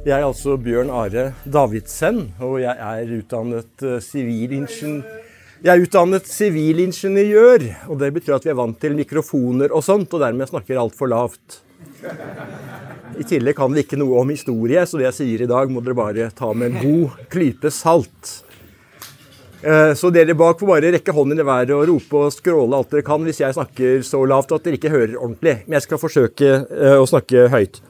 Jeg er altså Bjørn Are Davidsen, og jeg er utdannet eh, sivilingeniør. Jeg og det betyr at vi er vant til mikrofoner og sånt, og dermed snakker altfor lavt. I tillegg kan vi ikke noe om historie, så det jeg sier i dag, må dere bare ta med en god klype salt. Eh, Så dere bak får bare rekke hånden i været og rope og skråle alt dere kan hvis jeg snakker så lavt at dere ikke hører ordentlig. Men jeg skal forsøke eh, å snakke høyt.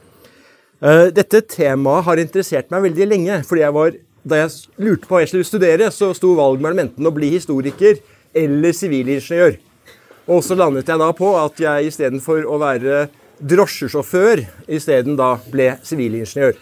Eh, Dette temaet har interessert meg veldig lenge. fordi jeg var, Da jeg lurte på hva jeg skulle studere, så sto valget mellom enten å bli historiker eller sivilingeniør. Og så landet jeg da på at jeg istedenfor å være drosjesjåfør, isteden da ble sivilingeniør.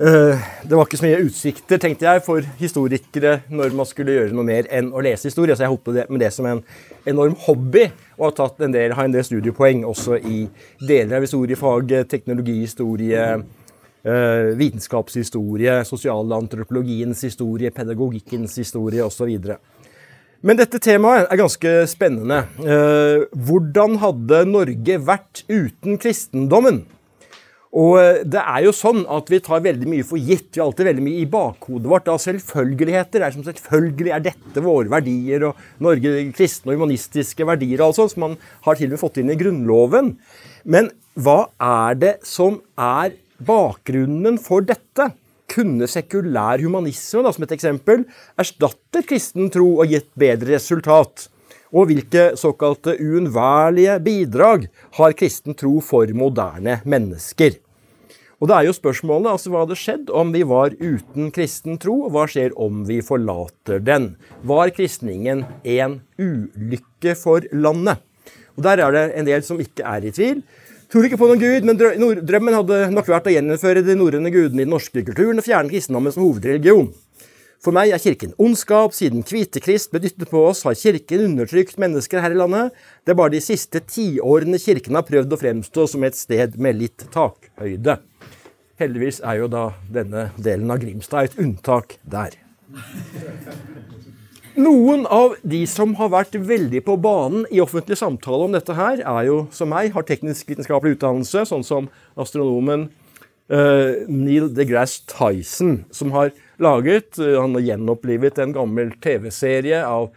Eh, Det var ikke så mye utsikter, tenkte jeg, for historikere når man skulle gjøre noe mer enn å lese historie, så jeg holdt på med det som en enorm hobby, og har tatt en del, har en del studiepoeng også i deler av historiefaget, teknologihistorie, eh, vitenskapshistorie, sosialantropologiens historie, pedagogikkens historie osv. Men dette temaet er ganske spennende. Eh, hvordan hadde Norge vært uten kristendommen? Og eh, det er jo sånn at vi tar veldig mye for gitt. Vi har alltid veldig mye i bakhodet vårt av selvfølgeligheter. Det er som selvfølgelig er dette våre verdier, og Norge kristne og humanistiske verdier og alt sånt, som man har til og med fått inn i Grunnloven. Men hva er det som er bakgrunnen for dette? Kunne sekulær humanisme, da, som et eksempel, erstattet kristen tro og gitt bedre resultat? Og hvilke såkalte uunnværlige bidrag har kristen tro for moderne mennesker? Og det er jo spørsmålet altså hva hadde skjedd om vi var uten kristen tro, hva skjer om vi forlater den? Var kristningen en ulykke for landet? Og Der er det en del som ikke er i tvil. Tror ikke på noen gud, men drømmen hadde nok vært å gjeninnføre de norrøne gudene i den norske kulturen og fjerne kristendommen som hovedreligion. For meg er kirken ondskap. Siden Kvitekrist ble dyttet på oss, har kirken undertrykt mennesker her i landet. Det er bare de siste tiårene kirken har prøvd å fremstå som et sted med litt takhøyde. Heldigvis er jo da denne delen av Grimstad et unntak der. Noen av de som har vært veldig på banen i offentlig samtale om dette her, er jo som meg, har teknisk-vitenskapelig utdannelse, sånn som astronomen uh, Neil deGrasse Tyson, som har laget Han har gjenopplivet en gammel TV-serie av,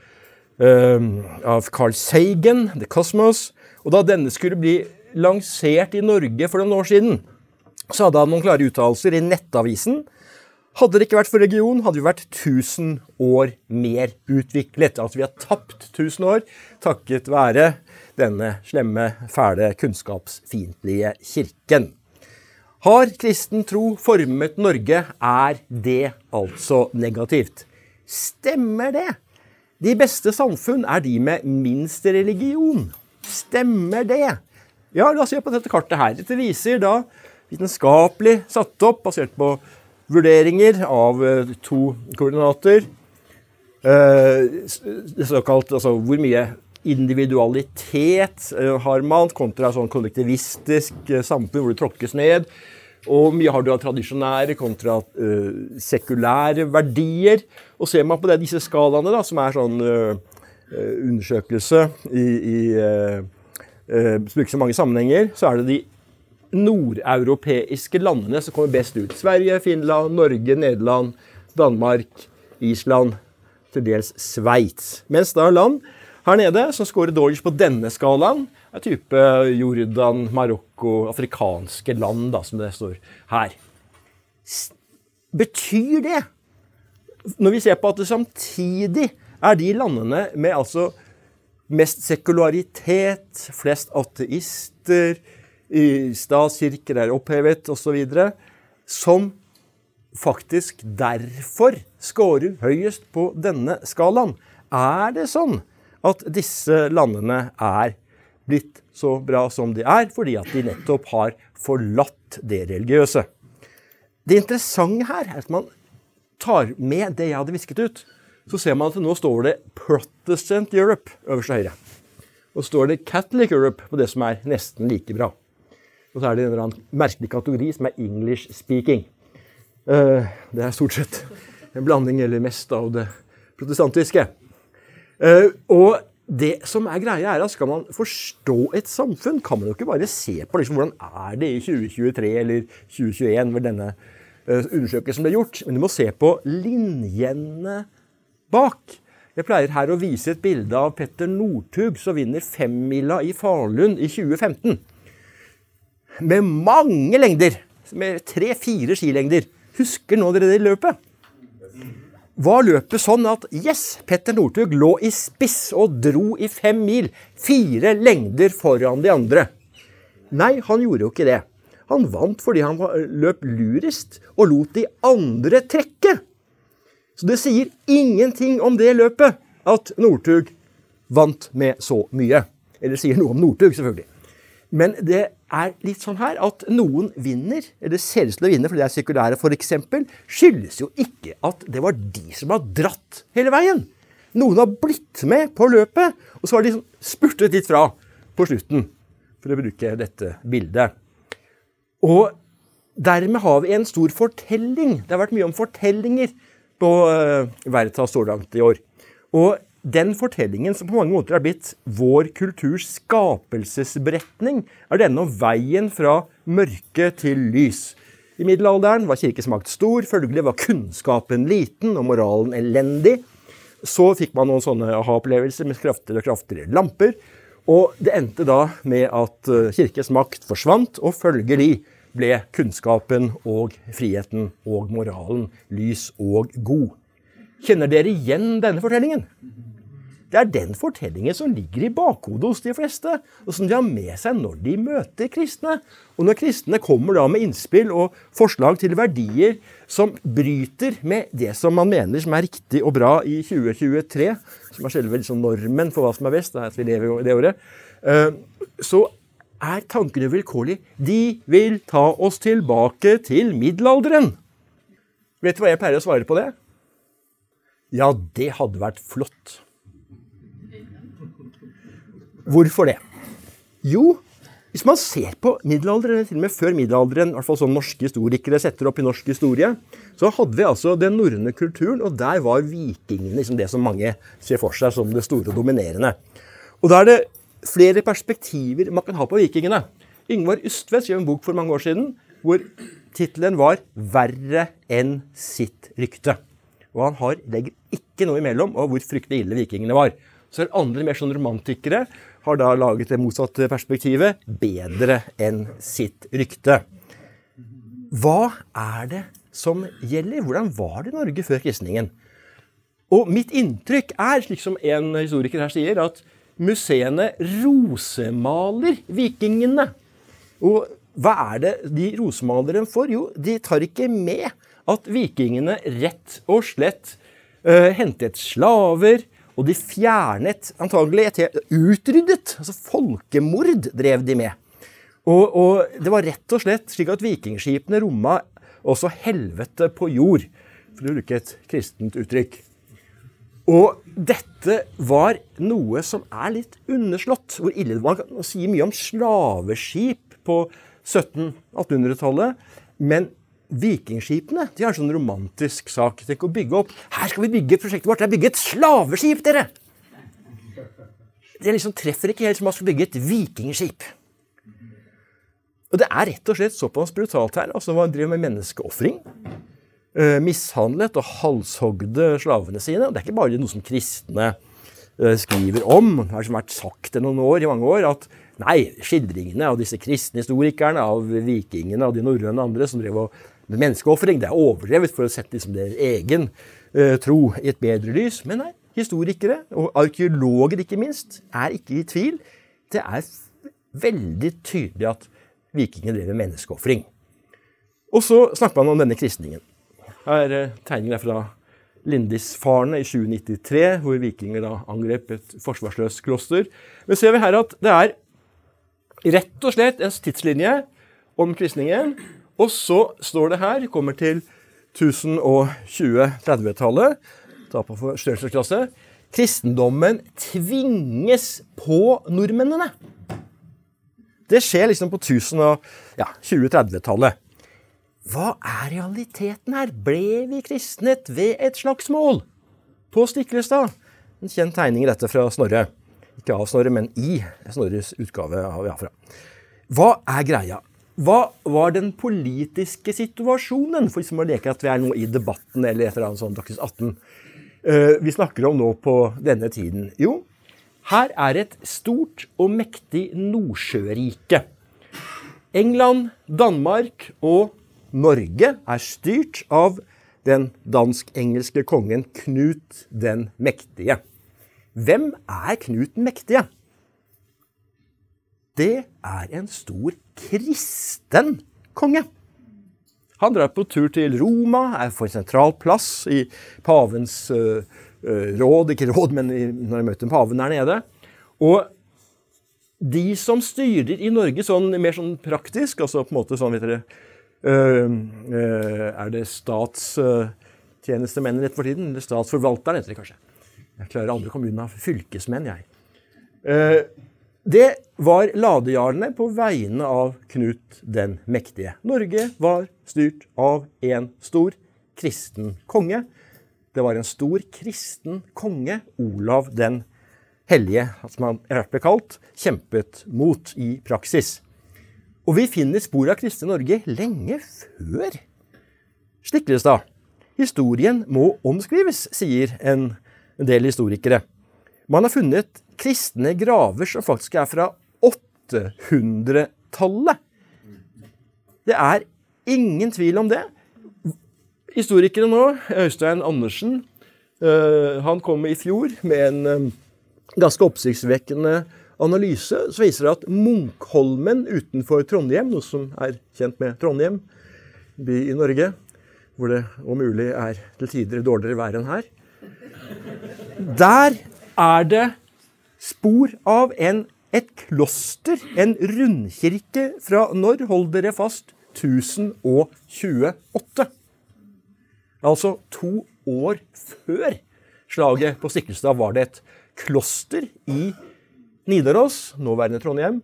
um, av Carl Sagan, The Cosmos. Og da denne skulle bli lansert i Norge for noen år siden, så hadde han noen klare uttalelser i Nettavisen. Hadde det ikke vært for regionen, hadde vi vært 1000 år mer utviklet. Altså vi har tapt 1000 år takket være denne slemme, fæle, kunnskapsfiendtlige kirken. Har kristen tro formet Norge? Er det altså negativt? Stemmer det? De beste samfunn er de med minst religion. Stemmer det? Ja, la oss se på dette kartet her. Dette viser da vitenskapelig satt opp, basert på vurderinger av eh, to koordinater. Eh, det såkalt, altså hvor mye individualitet eh, har man kontra sånn kollektivistisk eh, samfunn hvor det tråkkes ned. Og mye har du av tradisjonære kontra uh, sekulære verdier. Og ser man på det, disse skalaene, da, som er sånn eh, undersøkelse i, i uh, brukes i mange sammenhenger, så er det de nordeuropeiske landene som kommer best ut. Sverige, Finland, Norge, Nederland, Danmark, Island, til dels Sveits. Mens da land her nede som scorer dårligst på denne skalaen, er type Jordan, Marokko, afrikanske land, da, som det står her. Betyr det, når vi ser på at det samtidig er de landene med altså mest sekularitet, flest ateister, statskirker er opphevet osv., som faktisk derfor scorer høyest på denne skalaen. Er det sånn at disse landene er blitt så bra som de er, fordi at de nettopp har forlatt det religiøse? Det interessante her er at man tar med det jeg hadde visket ut. så ser man at nå står det Protestant Europe øverst til høyre. Og så står det Catholic Europe på det som er nesten like bra. Og så er det en eller annen merkelig kategori som er English speaking. Uh, det er stort sett en blanding eller mest av det protestantiske. Uh, og det som er greia er at Skal man forstå et samfunn, kan man jo ikke bare se på liksom, hvordan er det i 2023 eller 2021 ved denne uh, undersøkelsen ble gjort, men du må se på linjene bak. Jeg pleier her å vise et bilde av Petter Northug som vinner femmila i Falun i 2015. Med mange lengder. Med tre-fire skilengder. Husker nå dere det løpet? Var løpet sånn at yes, Petter Northug lå i spiss og dro i fem mil. Fire lengder foran de andre. Nei, han gjorde jo ikke det. Han vant fordi han løp lurest og lot de andre trekke. Så det sier ingenting om det løpet at Northug vant med så mye. Eller sier noe om Northug, selvfølgelig. Men det er litt sånn her at noen vinner, eller ser ut til å vinne fordi de er sekulære f.eks., skyldes jo ikke at det var de som har dratt hele veien. Noen har blitt med på løpet, og så har de spurtet litt fra på slutten, for å bruke dette bildet. Og dermed har vi en stor fortelling. Det har vært mye om fortellinger på Veritas så langt i år. Og den fortellingen som på mange måter er blitt vår kulturs skapelsesberetning, er denne om veien fra mørke til lys. I middelalderen var kirkesmakt stor, følgelig var kunnskapen liten og moralen elendig. Så fikk man noen sånne aha-opplevelser med kraftigere og kraftigere lamper. Og det endte da med at eh, kirkes makt forsvant, og følgelig ble kunnskapen og friheten og moralen lys og god. Kjenner dere igjen denne fortellingen? Det er den fortellingen som ligger i bakhodet hos de fleste, og som de har med seg når de møter kristne. Og når kristne kommer da med innspill og forslag til verdier som bryter med det som man mener som er riktig og bra i 2023, som er selve liksom normen for hva som er best, det er at vi lever i det året, eh, så er tankene vilkårlige. De vil ta oss tilbake til middelalderen. Vet du hva jeg pleier å svare på det? Ja, det hadde vært flott. Hvorfor det? Jo, hvis man ser på middelalderen, til og med før middelalderen, i hvert fall sånn norske historikere setter opp i norsk historie, så hadde vi altså den norrøne kulturen, og der var vikingene liksom det som mange ser for seg som det store og dominerende. Og da er det flere perspektiver man kan ha på vikingene. Yngvar Ystvedt skrev en bok for mange år siden hvor tittelen var 'Verre enn sitt rykte'. Og han har, legger ikke noe imellom og hvor fryktelig ille vikingene var. Så er det andre mer sånn romantikere har da laget det motsatte perspektivet 'bedre enn sitt rykte'. Hva er det som gjelder? Hvordan var det i Norge før kristningen? Og mitt inntrykk er, slik som en historiker her sier, at museene rosemaler vikingene. Og hva er det de rosemaler dem for? Jo, de tar ikke med at vikingene rett og slett uh, hentet slaver, og de fjernet antagelig et Utryddet! Altså folkemord drev de med. Og, og, det var rett og slett slik at vikingskipene romma også helvete på jord, for å bruke et kristent uttrykk. Og dette var noe som er litt underslått. Hvor ille. Man sier mye om slaveskip på 1700-1800-tallet. Men vikingskipene de har en sånn romantisk sak. Tenk å bygge opp Her skal vi bygge prosjektet vårt. Det er bygge et slaveskip, dere! Det liksom treffer ikke helt som man skal bygge et vikingskip. Og det er rett og slett såpass brutalt her. altså Man driver med menneskeofring. Eh, mishandlet og halshogde slavene sine. Og Det er ikke bare noe som kristne eh, skriver om. Det har vært sagt det noen år, i mange år at nei, skildringene av disse kristne historikerne, av vikingene og de norrøne andre som drev med menneskeofring, er overdrevet for å sette liksom deres egen uh, tro i et bedre lys. Men nei, historikere, og arkeologer ikke minst, er ikke i tvil. Det er veldig tydelig at vikingene drev med menneskeofring. Og så snakker man om denne kristningen. Her er tegningen er fra Lindisfarene i 793, hvor vikinger da angrep et forsvarsløst kloster. Men ser vi her at det er rett og slett en tidslinje om kristningen. Og så står det her, kommer til 1020-30-tallet, ta på forstørrelsesklasse. Kristendommen tvinges på nordmennene. Det skjer liksom på 1020-30-tallet. ja, 2030-tallet. Hva er realiteten her? Ble vi kristnet ved et slagsmål? På Stiklestad. En kjent tegning i dette fra Snorre. Ikke av Snorre, men i Snorres utgave av. Hva er greia? Hva var den politiske situasjonen? For liksom å leke at vi er nå i debatten eller et eller annet sånt Dagsnytt 18. Uh, vi snakker om nå på denne tiden. Jo, her er et stort og mektig nordsjørike. England, Danmark og Norge er styrt av den dansk-engelske kongen Knut den mektige. Hvem er Knut den mektige? Det er en stor kristen konge. Han drar på tur til Roma, er for sentral plass i pavens uh, uh, råd Ikke råd, men når jeg møter paven der nede. Og de som styrer i Norge sånn mer sånn praktisk, altså på en måte sånn, vet dere uh, Er det statstjenestemennene for tiden? Eller statsforvalteren, heter det kanskje. Jeg klarer aldri å komme unna fylkesmenn, jeg. Det var ladejarlene på vegne av Knut den mektige. Norge var styrt av en stor kristen konge. Det var en stor kristen konge, Olav den hellige, som han ble kalt, kjempet mot i praksis. Og vi finner spor av kristne Norge lenge før Stiklestad. Historien må omskrives, sier en del historikere. Man har funnet kristne graver som faktisk er fra 800-tallet. Det er ingen tvil om det. Historikere nå, Øystein Andersen, uh, han kom i fjor med en um, ganske oppsiktsvekkende analyse som viser at Munkholmen utenfor Trondheim, noe som er kjent med Trondheim, by i Norge, hvor det om mulig er til tider dårligere vær enn her Der er det spor av en, et kloster, en rundkirke fra når, hold dere fast, 1028. Altså to år før slaget på Stiklestad var det et kloster i Nidaros, nåværende Trondheim,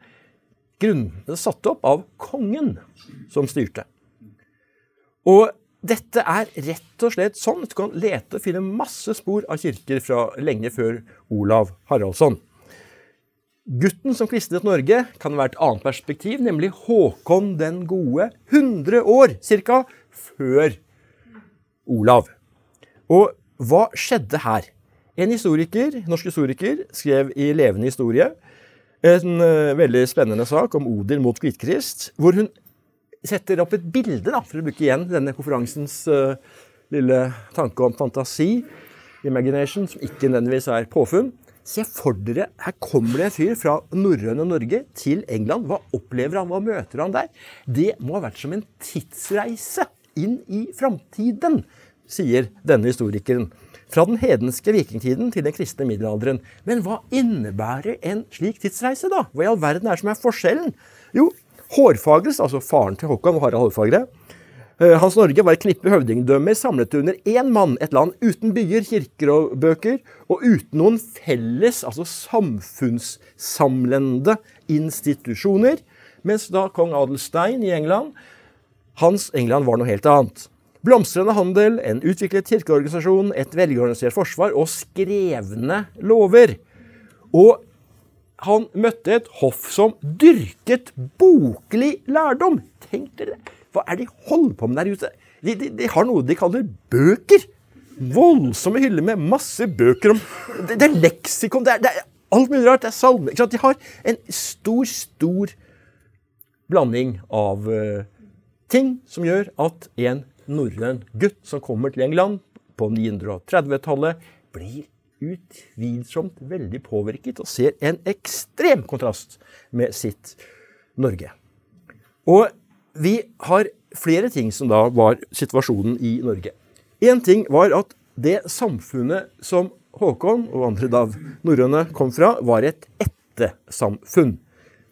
grunnene satt opp av kongen som styrte. Og dette er rett og slett sånn at du kan lete og finne masse spor av kirker fra lenge før Olav Haraldsson. Gutten som kristnet Norge kan være et annet perspektiv, nemlig Håkon den gode, 100 år ca. før Olav. Og hva skjedde her? En historiker, norsk historiker skrev i Levende historie en uh, veldig spennende sak om Odin mot Hvitkrist, hvor hun setter opp et bilde, da, for å bruke igjen denne konferansens uh, lille tanke om fantasi, imagination, som ikke nødvendigvis er påfunn. Se for dere, her kommer det en fyr fra norrøne Norge til England. Hva opplever han? Hva møter han der? Det må ha vært som en tidsreise inn i framtiden, sier denne historikeren. Fra den hedenske vikingtiden til den kristne middelalderen. Men hva innebærer en slik tidsreise, da? Hva i all verden er det som er forskjellen? Jo, Hårfagres, altså faren til Håkon, Harald Hårfagre, Hans Norge var et knippe høvdingdømmer samlet under én mann, et land uten byer, kirker og bøker, og uten noen felles, altså samfunnssamlende institusjoner. Mens da kong Adelstein i England Hans England var noe helt annet. Blomstrende handel, en utviklet kirkeorganisasjon, et velorganisert forsvar og skrevne lover. Og han møtte et hoff som dyrket boklig lærdom. Tenk dere det! Hva er det de holder på med der ute? De, de, de har noe de kaller bøker. Voldsomme hyller med masse bøker om Det, det er leksikon, det er, det er, alt mulig rart. Det er salmer. De har en stor, stor blanding av uh, ting som gjør at en norrøn gutt som kommer til England på 930-tallet, blir utvilsomt veldig påvirket og ser en ekstrem kontrast med sitt Norge. Og vi har flere ting som da var situasjonen i Norge. Én ting var at det samfunnet som Håkon og andre da norrøne kom fra, var et ættesamfunn.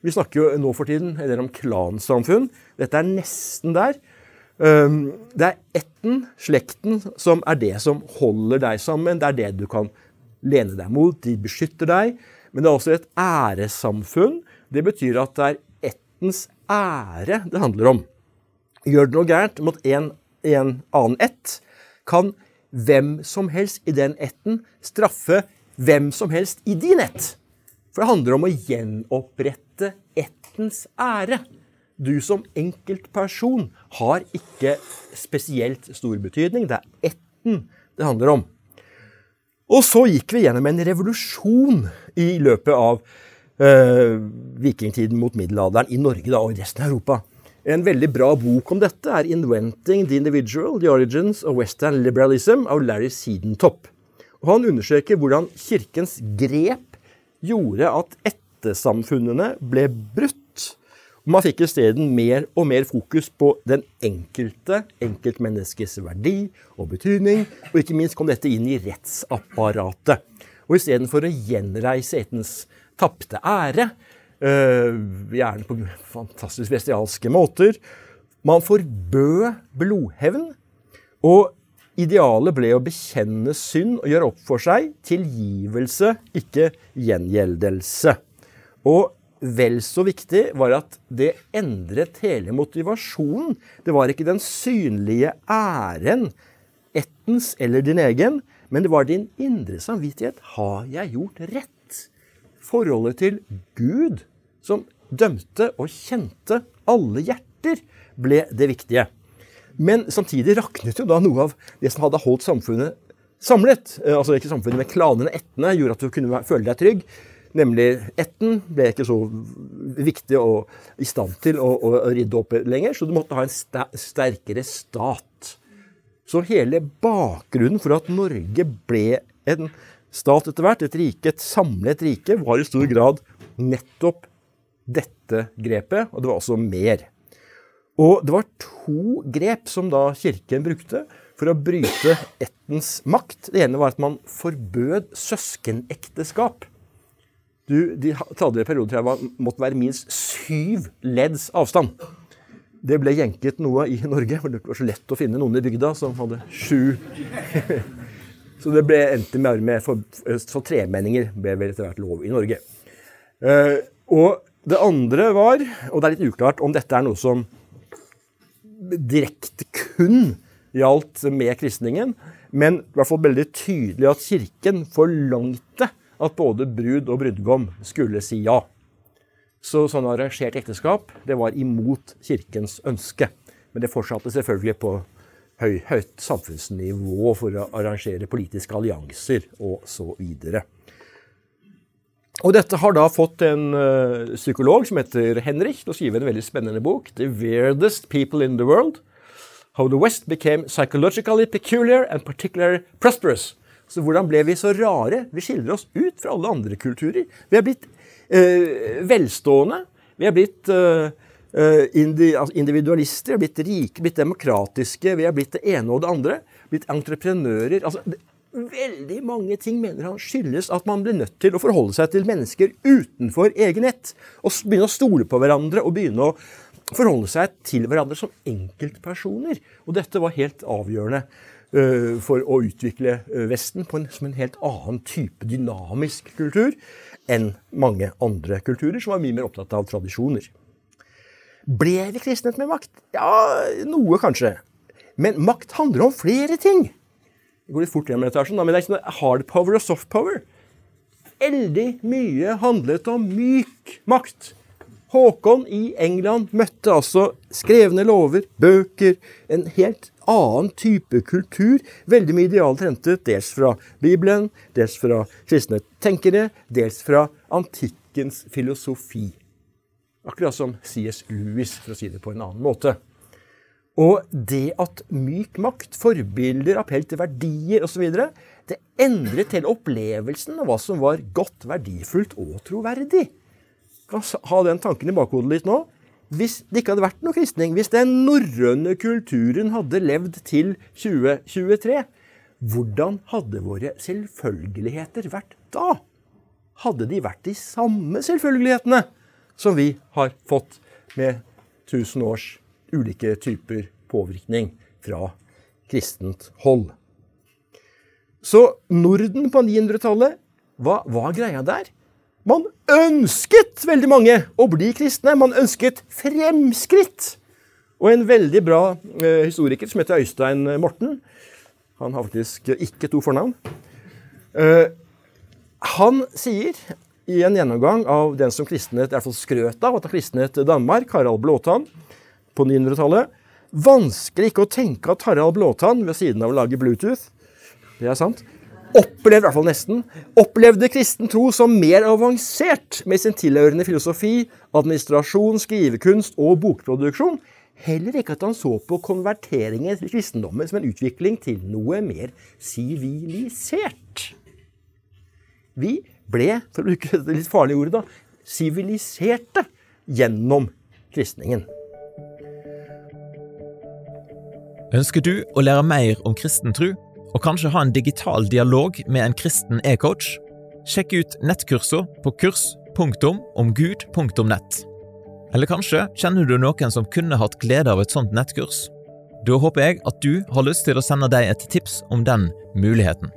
Vi snakker jo nå for tiden en om klansamfunn. Dette er nesten der. Det er ætten, slekten, som er det som holder deg sammen. Det er det du kan lene deg mot. De beskytter deg. Men det er også et æresamfunn. Det betyr at det er ættens ære det handler om. Gjør du noe gærent mot en, en annen ett, kan hvem som helst i den etten straffe hvem som helst i din ett. For det handler om å gjenopprette ettens ære. Du som enkeltperson har ikke spesielt stor betydning. Det er etten det handler om. Og så gikk vi gjennom en revolusjon i løpet av vikingtiden mot middelalderen i Norge da, og resten av Europa. En veldig bra bok om dette er 'Inventing the Individual The Origins of Western Liberalism' av Larry Seedentop. Og han understreker hvordan kirkens grep gjorde at ettersamfunnene ble brutt. Man fikk isteden mer og mer fokus på den enkelte, enkeltmenneskets verdi og betydning, og ikke minst kom dette inn i rettsapparatet. Og istedenfor å gjenreise etens tapte ære, Uh, gjerne på fantastisk bestialske måter. Man forbød blodhevn. Og idealet ble å bekjenne synd og gjøre opp for seg. Tilgivelse, ikke gjengjeldelse. Og vel så viktig var at det endret hele motivasjonen. Det var ikke den synlige æren, ettens eller din egen, men det var din indre samvittighet. Har jeg gjort rett? Forholdet til Gud, som dømte og kjente alle hjerter, ble det viktige. Men samtidig raknet jo da noe av det som hadde holdt samfunnet samlet. Eh, altså ikke samfunnet, men klanene, ættene, gjorde at du kunne føle deg trygg. Nemlig ætten ble ikke så viktig og i stand til å, å ridde opp lenger, så du måtte ha en sterkere stat. Så hele bakgrunnen for at Norge ble en stat etter hvert, et rike, et samlet rike, var i stor grad nettopp dette grepet, og det var også mer. Og det var to grep som da kirken brukte for å bryte ettens makt. Det ene var at man forbød søskenekteskap. Du, de hadde en periode til det måtte være minst syv ledds avstand. Det ble jenket noe i Norge, for det var så lett å finne noen i bygda som hadde sju Så det ble endte med med for, så tremenninger ble vel etter hvert lov i Norge. Eh, og det andre var, og det er litt uklart om dette er noe som direkte kun gjaldt med kristningen, men i hvert fall veldig tydelig at kirken forlangte at både brud og brudgom skulle si ja. Så sånn arrangert ekteskap det var imot kirkens ønske. Men det fortsatte selvfølgelig på høy, høyt samfunnsnivå for å arrangere politiske allianser osv. Og dette har da fått en uh, psykolog som heter Henrik til å skrive en veldig spennende bok. The Weirdest People in the World. How the West became psychologically peculiar and particularly prosperous. Så hvordan ble vi så rare? Vi skiller oss ut fra alle andre kulturer. Vi har blitt uh, velstående. Vi har blitt uh, individualister, vi har blitt rike, blitt demokratiske, vi har blitt det ene og det andre. Blitt entreprenører. altså Veldig mange ting mener han skyldes at man blir nødt til å forholde seg til mennesker utenfor egen ett. Og begynne å stole på hverandre og begynne å forholde seg til hverandre som enkeltpersoner. Og dette var helt avgjørende uh, for å utvikle Vesten Vesten en, som en helt annen type dynamisk kultur enn mange andre kulturer som var mye mer opptatt av tradisjoner. Ble vi kristnet med makt? Ja, noe kanskje. Men makt handler om flere ting. Det går litt fort gjennom etasjen, men det er ikke noe hard power og soft power. Veldig mye handlet om myk makt. Håkon i England møtte altså skrevne lover, bøker, en helt annen type kultur. Veldig mye idealt hentet dels fra Bibelen, dels fra kristne tenkere, dels fra antikkens filosofi. Akkurat som C.S. Lewis, for å si det på en annen måte. Og det at myk makt, forbilder, appell til verdier osv. Det endret hele opplevelsen av hva som var godt, verdifullt og troverdig. Kan ha den tanken i bakhodet litt nå. Hvis det ikke hadde vært noe kristning, hvis den norrøne kulturen hadde levd til 2023, hvordan hadde våre selvfølgeligheter vært da? Hadde de vært de samme selvfølgelighetene? Som vi har fått med 1000 års ulike typer påvirkning fra kristent hold. Så Norden på 900-tallet, hva var greia der? Man ønsket veldig mange å bli kristne. Man ønsket fremskritt. Og en veldig bra eh, historiker som heter Øystein Morten Han har faktisk ikke to fornavn. Eh, han sier i en gjennomgang av den som kristenhet i hvert fall skrøt av at kristenhet Danmark, Harald Blåtann, på 900-tallet Vanskelig ikke å tenke at Harald Blåtann, ved siden av å lage Bluetooth, det er sant, opplevde, i hvert fall nesten, opplevde kristen tro som mer avansert med sin tilhørende filosofi, administrasjon, skrivekunst og bokproduksjon. Heller ikke at han så på konverteringen til kristendommen som en utvikling til noe mer sivilisert. Vi ble, for å bruke det litt farlige ordet, da, siviliserte gjennom kristningen. Ønsker du å lære mer om kristen tro, og kanskje ha en digital dialog med en kristen e-coach? Sjekk ut nettkurser på kurs.omgud.nett. Eller kanskje kjenner du noen som kunne hatt glede av et sånt nettkurs? Da håper jeg at du har lyst til å sende deg et tips om den muligheten.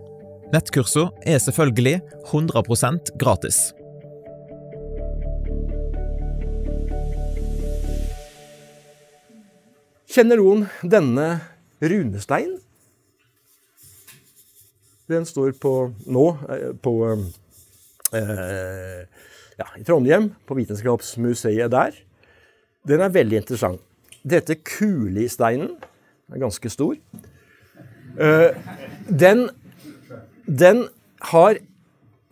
Nettkurser er selvfølgelig 100% gratis. Kjenner noen denne runesteinen? Den står på nå eh, på, eh, ja, i Trondheim, på Vitenskapsmuseet der. Den er veldig interessant. Dette kulisteinen er ganske stor. Eh, den, den har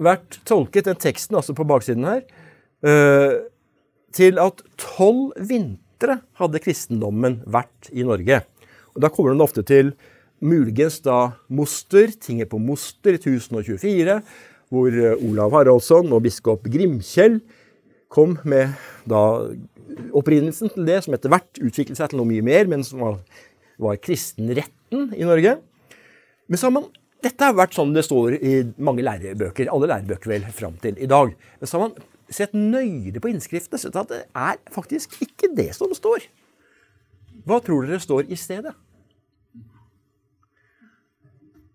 vært tolket, den teksten altså på baksiden her, eh, til at tolv vintre hadde kristendommen vært i Norge. Og Da kommer den ofte til muligens da Moster, tinget på Moster i 1024, hvor eh, Olav Haraldsson og biskop Grimkjell kom med da opprinnelsen til det, som etter hvert utviklet seg til noe mye mer, men som var, var kristenretten i Norge. Men så har man, dette har vært sånn det står i mange lærebøker, alle lærebøker vel, fram til i dag. Men så har man sett nøyere på innskriftene, sett at det er faktisk ikke det som står. Hva tror dere står i stedet?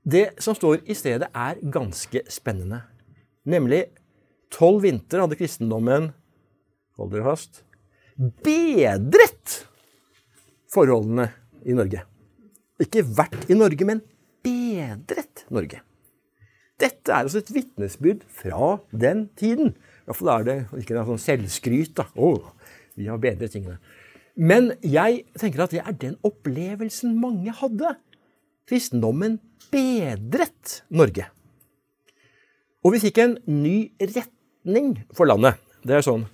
Det som står i stedet, er ganske spennende. Nemlig tolv vintre hadde kristendommen hold dere fast bedret forholdene i Norge. Ikke vært i Norge, men bedret Norge. Dette er altså et vitnesbyrd fra den tiden. I hvert fall er det ikke noe sånn selvskryt. da. Å, vi har bedret tingene. Men jeg tenker at det er den opplevelsen mange hadde. Kristendommen bedret Norge. Og vi fikk en ny retning for landet. Det er sånn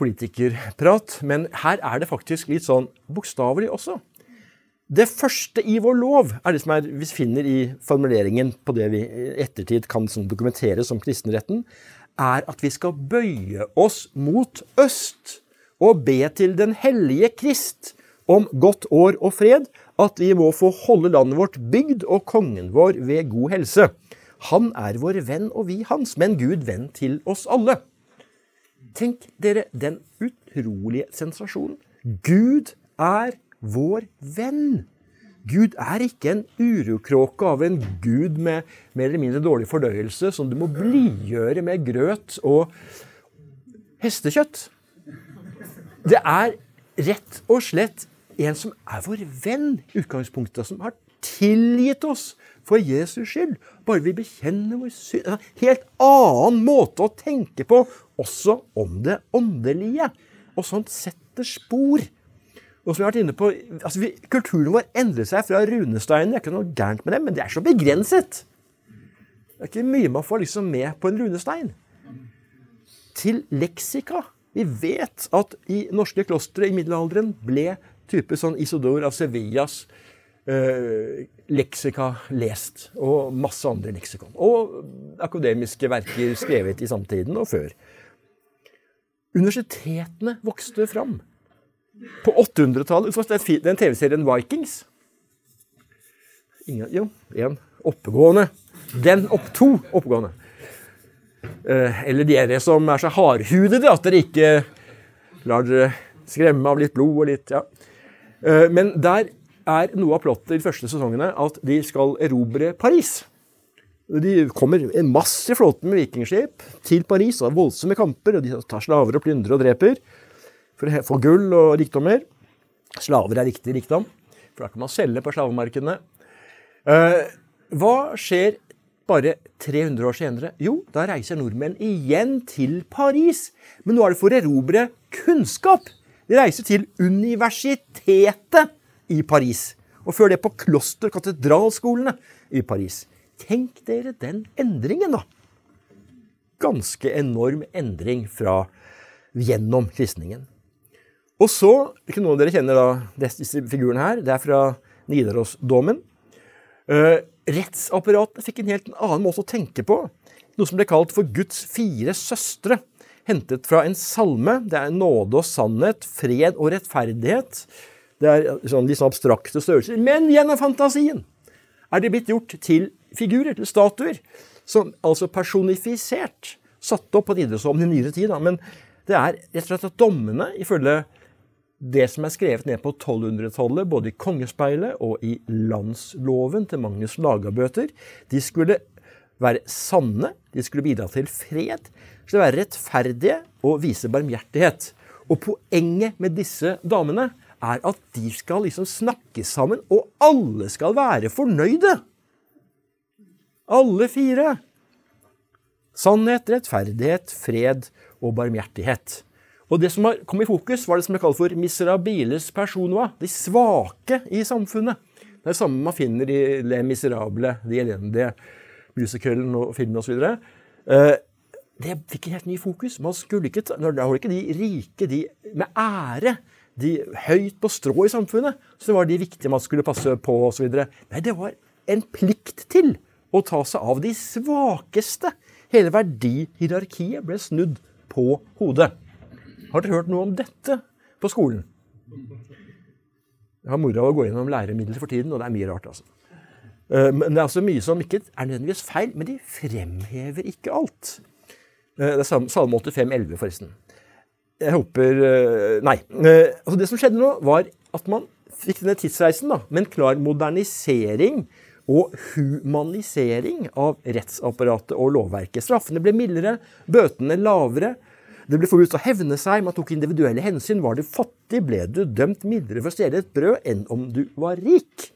politikerprat, men her er det faktisk litt sånn bokstavelig også. Det første i vår lov er det som er, vi finner i formuleringen på det vi i ettertid kan sånn dokumentere som kristenretten, er at vi skal bøye oss mot øst og be til Den hellige Krist om godt år og fred, at vi må få holde landet vårt bygd og kongen vår ved god helse. Han er vår venn og vi hans, men Gud venn til oss alle. Tenk dere den utrolige sensasjonen. Gud er vår venn. Gud er ikke en urokråke av en gud med mer eller mindre dårlig fordøyelse som du må blidgjøre med grøt og hestekjøtt. Det er rett og slett en som er vår venn, utgangspunktet, som har tilgitt oss for Jesus skyld. Bare vi bekjenner vår synd. En helt annen måte å tenke på, også om det åndelige. Og sånt setter spor. Og som vi har vært inne på, altså vi, Kulturen vår endrer seg fra runesteinen. Det er ikke noe gærent med det, men det er så begrenset. Det er ikke mye man får liksom med på en runestein. Til leksika. Vi vet at i norske klostre i middelalderen ble type sånn Isodor av Sevillas eh, leksika lest. Og masse andre leksikon. Og akademiske verker skrevet i samtiden og før. Universitetene vokste fram. På 800-tallet Den TV-serien Vikings Ingen, Jo, én oppegående. Den opp to oppegående. Eh, eller dere som er så hardhudede at dere ikke lar dere skremme av litt blod og litt ja. Eh, men der er noe av plottet i de første sesongene at de skal erobre Paris. De kommer en massiv flåte med vikingskip til Paris og har voldsomme kamper. og De tar slaver og plyndrer og dreper for få gull og rikdommer. Slaver er riktig rikdom, for da kan man selge på slavemarkedene. Eh, hva skjer bare 300 år senere? Jo, da reiser nordmenn igjen til Paris. Men nå er det for å erobre kunnskap. De reiser til universitetet i Paris. Og før det på kloster- katedralskolene i Paris. Tenk dere den endringen, da. Ganske enorm endring fra gjennom kristningen. Og så, ikke noen av dere kjenner da disse figurene her, det er fra Nidarosdomen. Uh, rettsapparatet fikk en helt annen måte å tenke på. Noe som ble kalt for Guds fire søstre. Hentet fra en salme. Det er nåde og sannhet, fred og rettferdighet. Det er sånn, litt sånn abstrakte størrelser. Men gjennom fantasien er det blitt gjort til figurer, til statuer. Som altså personifisert. Satt opp på Nidarosdomen i nyere tid. Da. Men det er rett og slett at dommene, ifølge det som er skrevet ned på 1200-tallet, både i Kongespeilet og i landsloven til Magnus Lagabøter, de skulle være sanne, de skulle bidra til fred, de skulle være rettferdige og vise barmhjertighet. Og poenget med disse damene er at de skal liksom snakke sammen, og alle skal være fornøyde. Alle fire. Sannhet, rettferdighet, fred og barmhjertighet. Og Det som kom i fokus, var det som er kalt for miserabiles personoa. De svake i samfunnet. Det er det samme man finner i Le Miserable, de elendige musicalen og filmen osv. Eh, det fikk en helt ny fokus. Man skulle ikke Da var ikke de rike, de med ære, de høyt på strå i samfunnet, så var de viktige man skulle passe på osv. Nei, det var en plikt til å ta seg av de svakeste. Hele verdihierarkiet ble snudd på hodet. Har dere hørt noe om dette på skolen? Jeg har moro av å gå gjennom læremidler for tiden, og det er mye rart. altså. Eh, men det er altså mye som ikke er nødvendigvis feil, men de fremhever ikke alt. Eh, det er Salme 85, 11, forresten. Jeg håper eh, Nei. Altså det som skjedde nå, var at man fikk denne tidsreisen da, med en klar modernisering og humanisering av rettsapparatet og lovverket. Straffene ble mildere, bøtene lavere. Det ble forbudt å hevne seg, man tok individuelle hensyn. Var du fattig, ble du dømt mindre for å stjele et brød enn om du var rik.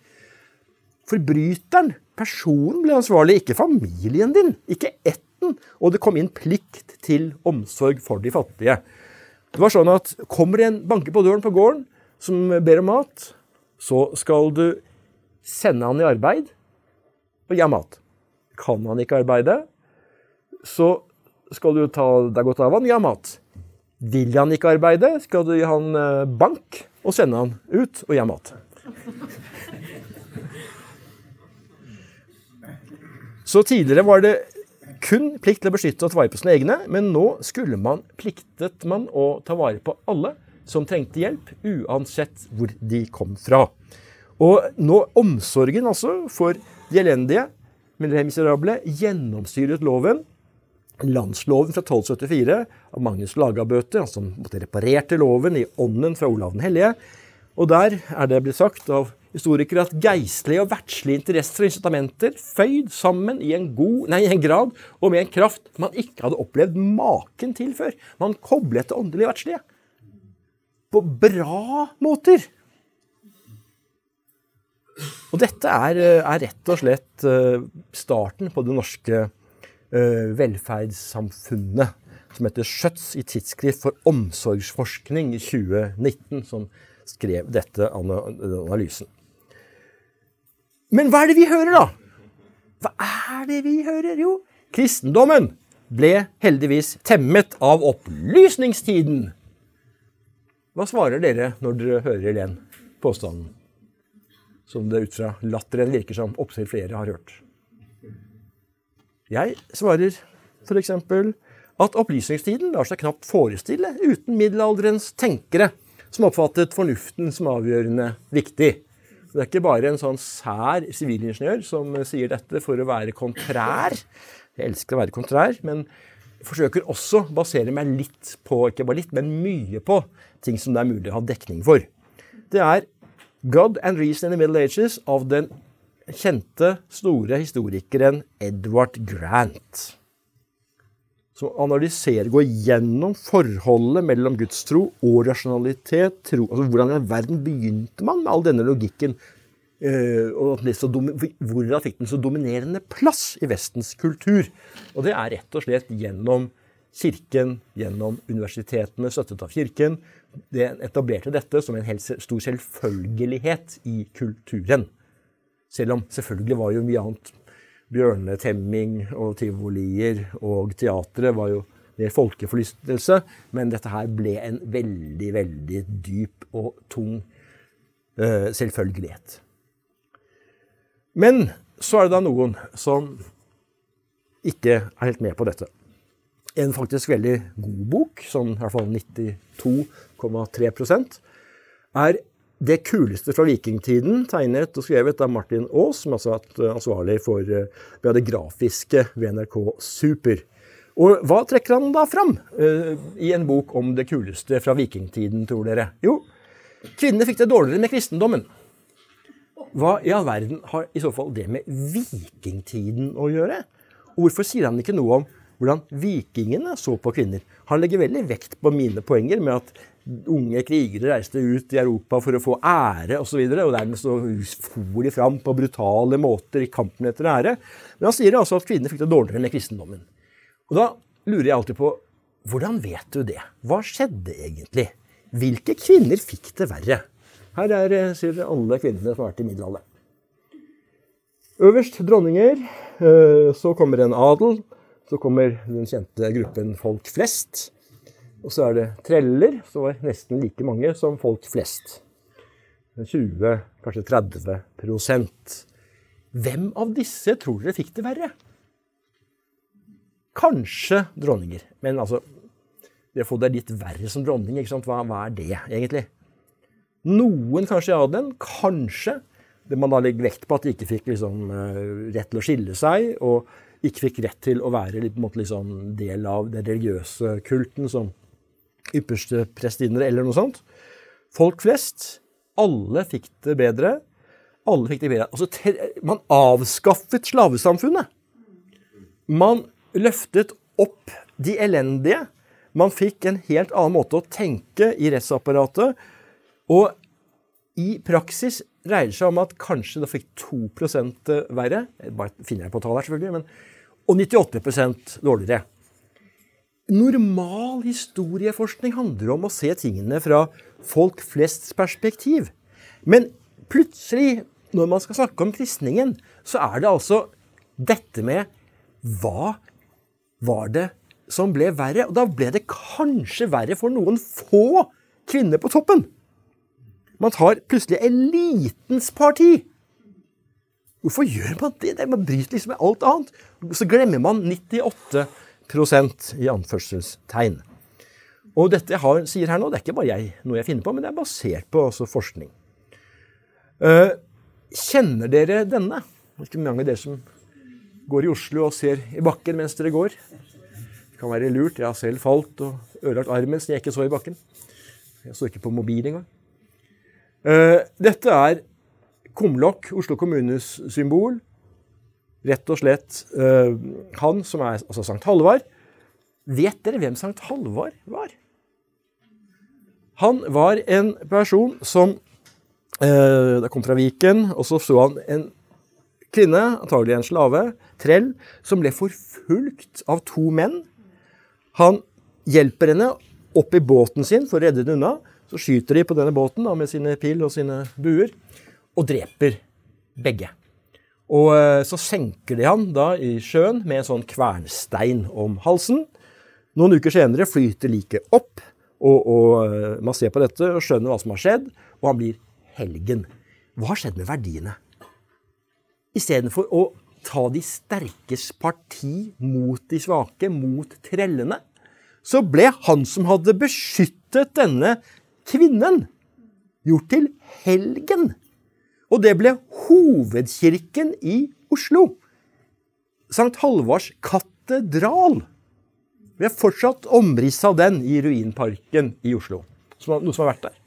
Forbryteren, personen, ble ansvarlig, ikke familien din, ikke ætten. Og det kom inn plikt til omsorg for de fattige. Det var sånn at Kommer en banke på døren på gården som ber om mat, så skal du sende han i arbeid og gi ham mat. Kan han ikke arbeide, så skal du ta deg godt av han, gi ham mat. Vil han ikke arbeide, skal du gi han eh, bank og sende han ut og gi ham mat. Så tidligere var det kun plikt til å beskytte og ta vare på sine egne, men nå skulle man pliktet man å ta vare på alle som trengte hjelp, uansett hvor de kom fra. Og nå omsorgen altså for de elendige, miserable, gjennomstyret loven landsloven fra 1274 av Magnus Lagabøte, som altså reparerte loven i ånden fra Olav den hellige. Og der er det blitt sagt av historikere at geistlige og verdslige interesser og incitamenter føyd sammen i en, god, nei, en grad og med en kraft man ikke hadde opplevd maken til før. Man koblet det åndelige og verdslige. På bra måter. Og dette er, er rett og slett eh, starten på det norske Eh, velferdssamfunnet som heter Schjøtz i Tidsskrift for omsorgsforskning i 2019, som skrev dette analysen. Men hva er det vi hører, da? Hva er det vi hører? Jo, kristendommen ble heldigvis temmet av opplysningstiden. Hva svarer dere når dere hører den påstanden? Som det ut fra latteren virker som opptil flere har hørt. Jeg svarer f.eks. at opplysningstiden lar seg knapt forestille uten middelalderens tenkere som oppfattet fornuften som avgjørende viktig. Det er ikke bare en sånn sær sivilingeniør som sier dette for å være kontrær. Jeg elsker å være kontrær, men forsøker også å basere meg litt på, ikke bare litt, men mye på ting som det er mulig å ha dekning for. Det er God and Reason in the Middle Ages av den kjente, store historikeren Edward Grant. Som analyserer, går gjennom forholdet mellom gudstro og rasjonalitet. Tro, altså Hvordan i verden begynte man med all denne logikken? Uh, og Hvordan fikk den så dominerende plass i Vestens kultur? Og det er rett og slett gjennom Kirken, gjennom universitetene, støttet av Kirken. Det etablerte dette som en stor selvfølgelighet i kulturen. Selv om selvfølgelig var jo mye annet. Bjørnetemming og tivolier og teatret var jo mer folkeforlystelse. Men dette her ble en veldig, veldig dyp og tung uh, selvfølgelighet. Men så er det da noen som ikke er helt med på dette. En faktisk veldig god bok, sånn i hvert fall 92,3% er det kuleste fra vikingtiden, tegnet og skrevet av Martin Aas, som altså har vært ansvarlig for eh, det grafiske ved NRK Super. Og hva trekker han da fram uh, i en bok om det kuleste fra vikingtiden, tror dere? Jo, kvinnene fikk det dårligere med kristendommen. Hva i all verden har i så fall det med vikingtiden å gjøre? Og hvorfor sier han ikke noe om hvordan vikingene så på kvinner? Han legger veldig vekt på mine poenger med at unge krigere reiste ut i Europa for å få ære osv. Og, så og dermed så for de fram på brutale måter i kampen etter ære. Men han sier altså at kvinner fikk det dårligere med kristendommen. Og da lurer jeg alltid på hvordan vet du det? Hva skjedde egentlig? Hvilke kvinner fikk det verre? Her er eh, sier alle kvinnene som har vært i middelalderen. Øverst dronninger. Eh, så kommer en adel. Så kommer den kjente gruppen folk flest. Og så er det treller, som var nesten like mange som folk flest. 20, kanskje 30% Hvem av disse tror dere fikk det verre? Kanskje dronninger. Men altså Det å få det litt verre som dronning, ikke sant? Hva, hva er det egentlig? Noen kanskje i adelen. Kanskje. Det man da legger vekt på at de ikke fikk liksom, eh, rett til å skille seg, og ikke fikk rett til å være litt, liksom, del av den religiøse kulten som ypperste prestinner eller noe sånt. Folk flest, alle fikk det bedre. Alle fikk det bedre. Altså, man avskaffet slavesamfunnet. Man løftet opp de elendige. Man fikk en helt annen måte å tenke i rettsapparatet. Og i praksis dreier det seg om at kanskje det fikk 2 verre. Bare finner jeg på tallet her, selvfølgelig. Men, og 98% dårligere. Normal historieforskning handler om å se tingene fra folk flests perspektiv. Men plutselig, når man skal snakke om kristningen, så er det altså dette med hva var det som ble verre? Og da ble det kanskje verre for noen få kvinner på toppen. Man tar plutselig elitens parti. Hvorfor gjør man det? Man bryter liksom med alt annet. Så glemmer man 98 i anførselstegn. Og dette har, sier her nå, det er ikke bare jeg, noe jeg finner på, men det er basert på altså, forskning. Uh, kjenner dere denne? Ikke mange av dere som går i Oslo og ser i bakken mens dere går. Det kan være lurt. Jeg har selv falt og ødelagt armen så jeg ikke så i bakken. Jeg så ikke på mobil engang. Uh, dette er kumlokk, Oslo kommunes symbol rett og slett uh, han som er altså Sankt Halvard. Vet dere hvem Sankt Halvard var? Han var en person som uh, Det kom fra Viken, og så så han en kvinne, antagelig en slave, trell, som ble forfulgt av to menn. Han hjelper henne opp i båten sin for å redde henne unna. Så skyter de på denne båten da, med sine pil og sine buer, og dreper begge. Og eh, så senker de han da i sjøen med en sånn kvernstein om halsen. Noen uker senere flyter liket opp, og, og, eh, man ser på dette og skjønner hva som har skjedd, og han blir helgen. Hva har skjedd med verdiene? Istedenfor å ta de sterkes parti mot de svake, mot trellene, så ble han som hadde beskyttet denne kvinnen, gjort til helgen. Og det ble hovedkirken i Oslo. Sankt Halvards katedral. Vi har fortsatt omriss av den i Ruinparken i Oslo. Noe som har vært der.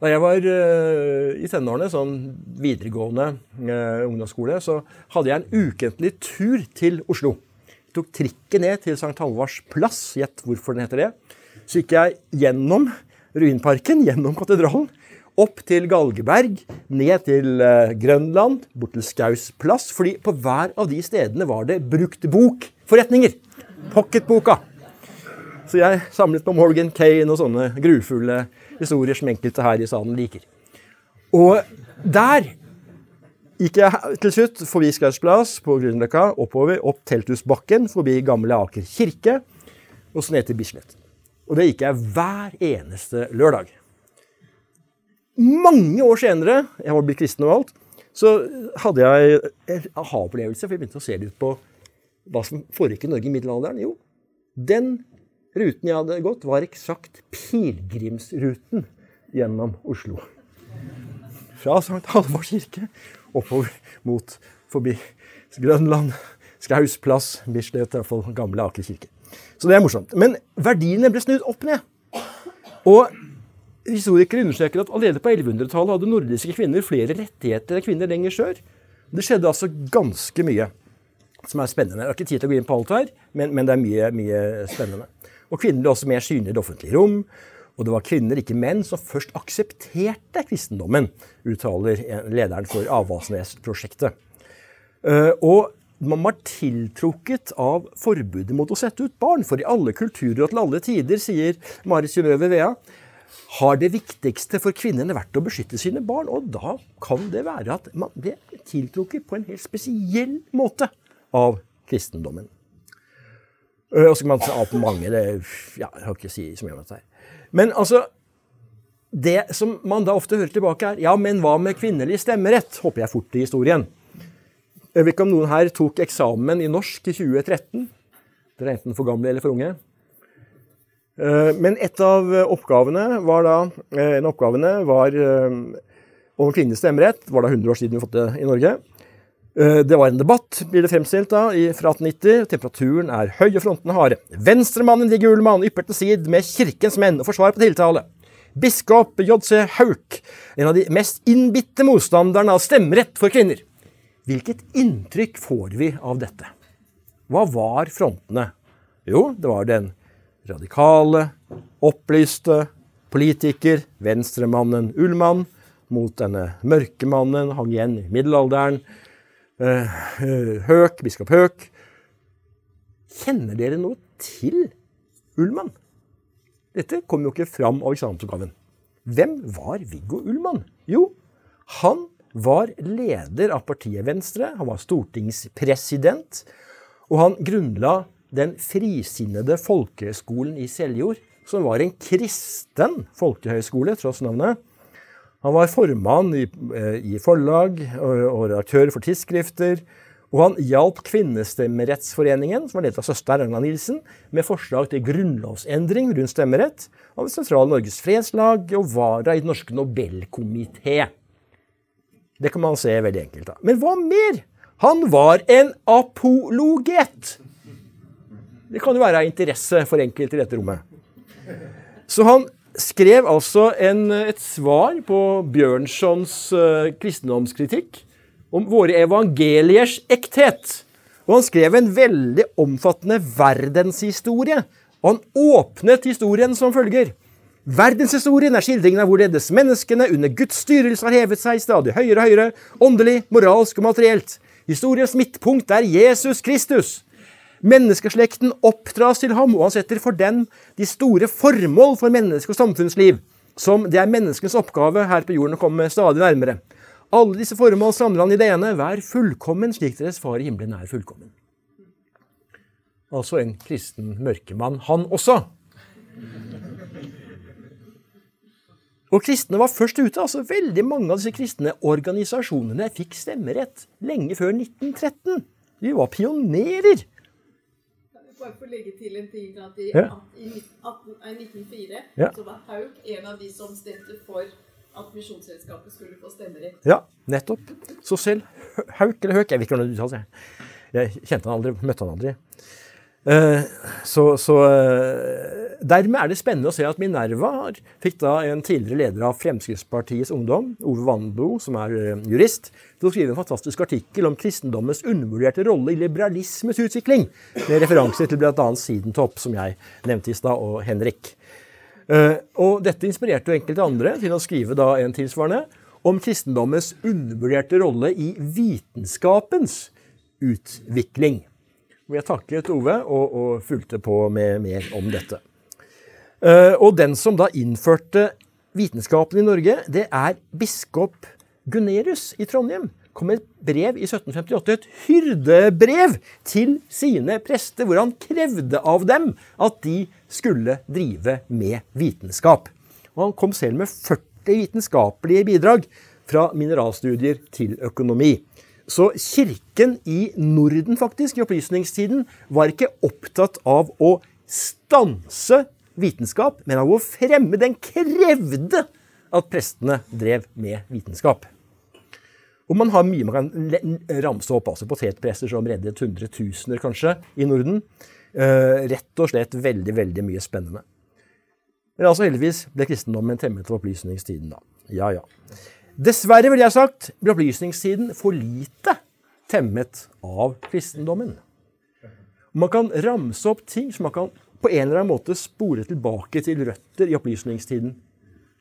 Da jeg var uh, i tenårene, sånn videregående uh, ungdomsskole, så hadde jeg en ukentlig tur til Oslo. Jeg tok trikken ned til St. Halvards plass. Gjett hvorfor den heter det. Så gikk jeg gjennom Ruinparken, gjennom katedralen, opp til Galgeberg, ned til uh, Grønland, bort til Skaus plass. fordi på hver av de stedene var det brukt bokforretninger. Pocketboka. Så jeg samlet på Morgan Kane og sånne grufulle historier som enkelte her i salen liker. Og der gikk jeg til slutt forbi Skaus plass på Grünerløkka, oppover, opp Telthusbakken, forbi Gamle Aker kirke, og så ned til Bislett. Og det gikk jeg hver eneste lørdag. Mange år senere, jeg var blitt kristen og alt, så hadde jeg en aha-opplevelse, for jeg begynte å se litt på hva som foregikk i Norge i middelalderen. Jo, den Ruten jeg hadde gått, var eksakt pilegrimsruten gjennom Oslo. Fra St. Halvors kirke oppover mot forbi Grønland, Skaus plass, Bislett, iallfall gamle Aker kirke. Så det er morsomt. Men verdiene ble snudd opp ned. Og historikere understreker at allerede på 1100-tallet hadde nordiske kvinner flere rettigheter enn kvinner lenger sør. Det skjedde altså ganske mye som er spennende. Jeg har ikke tid til å gå inn på alt her, men, men det er mye, mye spennende. Og kvinner ble også mer synlige i det offentlige rom. Og det var kvinner, ikke menn, som først aksepterte kristendommen, uttaler lederen for Avaldsnes-prosjektet. Eh, og man var tiltrukket av forbudet mot å sette ut barn. For i alle kulturer og til alle tider, sier Marit Synnøve Vea, har det viktigste for kvinnene vært å beskytte sine barn. Og da kan det være at man ble tiltrukket på en helt spesiell måte av kristendommen. Øh, og så kan man ta at mange. Det, ja, jeg har ikke å si så mye om dette her. Men altså Det som man da ofte hører tilbake, er ja, men hva med kvinnelig stemmerett? Håper jeg fort i historien. Jeg vet ikke om noen her tok eksamen i norsk i 2013. Dere er enten for gamle eller for unge. Øh, men et av oppgavene var da øh, En av oppgavene var om kvinnelig stemmerett. Det var da 100 år siden vi fått det i Norge. Eh, det var en debatt, blir det fremstilt da, fra 1890. Temperaturen er høy og frontene harde. Venstremannen de gule mann ypper til sid med kirkens menn og forsvar på tiltale. Biskop J.C. Hauk, en av de mest innbitte motstanderne av stemmerett for kvinner. Hvilket inntrykk får vi av dette? Hva var frontene? Jo, det var den radikale, opplyste politiker, venstremannen Ullmann, mot denne mørkemannen, hang igjen i middelalderen, Eh, eh, Høk, biskop Høk. Kjenner dere noe til Ullmann? Dette kom jo ikke fram av eksamensoppgaven. Hvem var Viggo Ullmann? Jo, han var leder av partiet Venstre. Han var stortingspresident. Og han grunnla den frisinnede folkehøgskolen i Seljord, som var en kristen folkehøyskole, tross navnet. Han var formann i, eh, i forlag og, og redaktør for tidsskrifter. Og han hjalp Kvinnestemmerettsforeningen, som var ledet av søster Ragna Nilsen, med forslag til grunnlovsendring rundt stemmerett av det sentrale Norges Fredslag og vara i Den norske Nobelkomité. Det kan man se veldig enkelt. da. Men hva mer? Han var en apologet! Det kan jo være av interesse for enkelte i dette rommet. Så han skrev altså en, et svar på Bjørnsons uh, kristendomskritikk om våre evangeliers ekthet. Og han skrev en veldig omfattende verdenshistorie. Og han åpnet historien som følger. Verdenshistorien er skildringen av hvorledes menneskene under Guds styrelse har hevet seg stadig høyere og høyere, åndelig, moralsk og materielt. Historiens midtpunkt er Jesus Kristus. Menneskeslekten oppdras til ham, og han setter for den de store formål for menneske- og samfunnsliv, som det er menneskenes oppgave her på jorden å komme stadig nærmere. Alle disse formål samler han i det ene. Vær fullkommen slik deres far i himmelen er fullkommen. Altså en kristen mørkemann, han også. Og kristne var først ute. altså Veldig mange av disse kristne organisasjonene fikk stemmerett lenge før 1913. De var pionerer bare for å legge til en ting at I, ja. i 1904 ja. så var Hauk en av de som stemte for at Misjonsselskapet skulle få stemmerett. Ja, nettopp. Så selv Hauk eller Høk Jeg vet ikke hvordan det uttales. Jeg kjente han aldri, møtte han aldri. Uh, så, så uh, Dermed er det spennende å se at Minerva fikk da en tidligere leder av Fremskrittspartiets Ungdom, Ove Wandbo, som er eh, jurist, til å skrive en fantastisk artikkel om kristendommens undervurderte rolle i liberalismes utvikling, med referanse til bl.a. Sidentopp, som jeg nevnte i stad, og Henrik. Og dette inspirerte jo enkelte andre til å skrive da en tilsvarende om kristendommens undervurderte rolle i vitenskapens utvikling. Hvor jeg takket Ove og, og fulgte på med mer om dette. Uh, og den som da innførte vitenskapen i Norge, det er biskop Gunerius i Trondheim. kom med et brev i 1758, et hyrdebrev til sine prester, hvor han krevde av dem at de skulle drive med vitenskap. Og han kom selv med 40 vitenskapelige bidrag fra mineralstudier til økonomi. Så kirken i Norden, faktisk, i opplysningstiden, var ikke opptatt av å stanse vitenskap, men av å fremme. Den krevde at prestene drev med vitenskap. Og man har mye man kan ramse opp. altså Potetpresser som reddet hundretusener, kanskje, i Norden. Uh, rett og slett veldig, veldig mye spennende. Men altså heldigvis ble kristendommen temmet av opplysningstiden, da. Ja, ja. Dessverre, ville jeg sagt, ble opplysningstiden for lite temmet av kristendommen. Man kan ramse opp ting som man kan på en eller annen måte spore tilbake til røtter i opplysningstiden.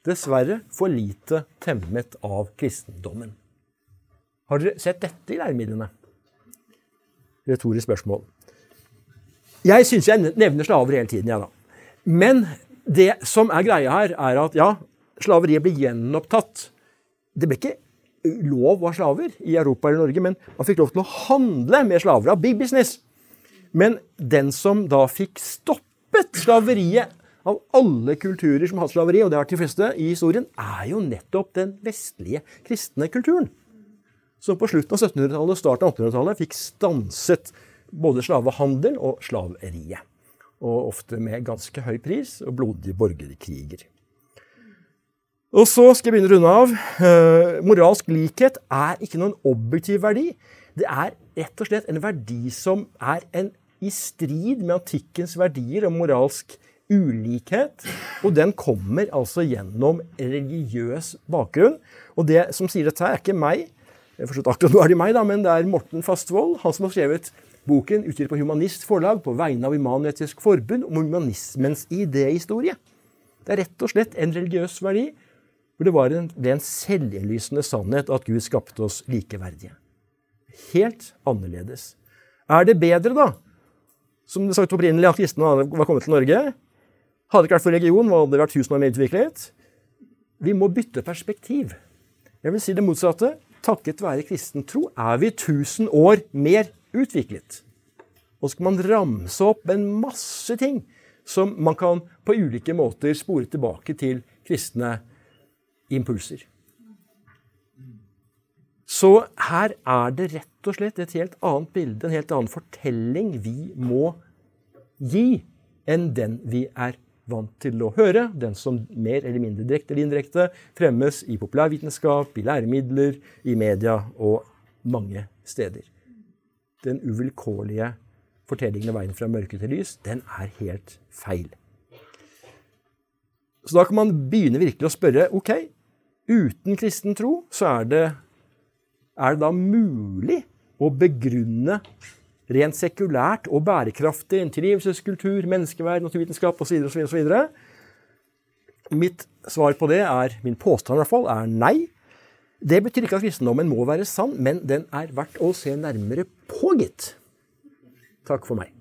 Dessverre for lite temmet av kristendommen. Har dere sett dette i læremidlene? Retorisk spørsmål. Jeg syns jeg nevner slaver hele tiden, jeg, ja, da. Men det som er greia her, er at ja, slaveriet blir gjenopptatt. Det ble ikke lov å ha slaver i Europa eller Norge, men man fikk lov til å handle med slaver. Av big business. Men den som da fikk stoppet slaveriet av alle kulturer som har slaveri, og det har vært de fleste i historien, er jo nettopp den vestlige kristne kulturen. Som på slutten av 1700-tallet og starten av 1800-tallet fikk stanset både slavehandel og slaveriet og ofte med ganske høy pris og blodige borgerkriger. Og så skal jeg begynne å runde av. Uh, moralsk likhet er ikke noen objektiv verdi. Det er rett og slett en verdi som er en, i strid med antikkens verdier om moralsk ulikhet. Og den kommer altså gjennom religiøs bakgrunn. Og det som sier dette, her er ikke meg. Jeg forstår akkurat nå er det meg, da, men det er Morten Fastvold, han som har skrevet Boken utgitt på Humanist Forlag på vegne av Immanuetisk Forbund om humanismens idéhistorie. Det er rett og slett en religiøs verdi, hvor det var en, det en selvinnlysende sannhet at Gud skapte oss likeverdige. Helt annerledes. Er det bedre, da, som det sagt opprinnelig, at kristne var kommet til Norge? Hadde det ikke vært for religion, hadde det vært tusen år mer utviklet. Vi må bytte perspektiv. Jeg vil si det motsatte. Takket være kristen tro er vi tusen år mer utviklet. Og så skal man ramse opp en masse ting som man kan på ulike måter spore tilbake til kristne impulser. Så her er det rett og slett et helt annet bilde, en helt annen fortelling vi må gi enn den vi er vant til å høre. Den som mer eller mindre direkte eller indirekte fremmes i populærvitenskap, i læremidler, i media og mange steder den uvilkårlige fortellingen av veien fra mørke til lys, den er helt feil. Så da kan man begynne virkelig å spørre ok, uten kristen tro så er det, er det da mulig å begrunne rent sekulært og bærekraftig en trivselskultur, menneskeverd, naturvitenskap osv. osv. Mitt svar på det er, min påstand i hvert fall, er nei. Det betyr ikke at kristendommen må være sann, men den er verdt å se nærmere på, gitt. Takk for meg.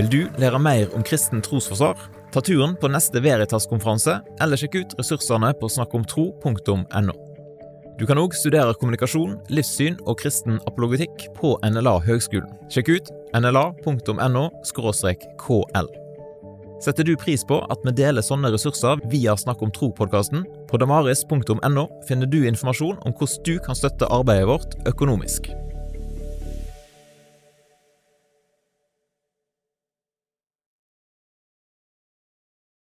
Vil du lære mer om kristen trosforsvar? Ta turen på neste Veritas-konferanse, eller sjekk ut ressursene på snakkomtro.no. Du kan òg studere kommunikasjon, livssyn og kristen apologetikk på NLA Høgskolen. Sjekk ut nla.no kl. Setter du pris på at vi deler sånne ressurser via Snakk om tro-podkasten? På damaris.no finner du informasjon om hvordan du kan støtte arbeidet vårt økonomisk.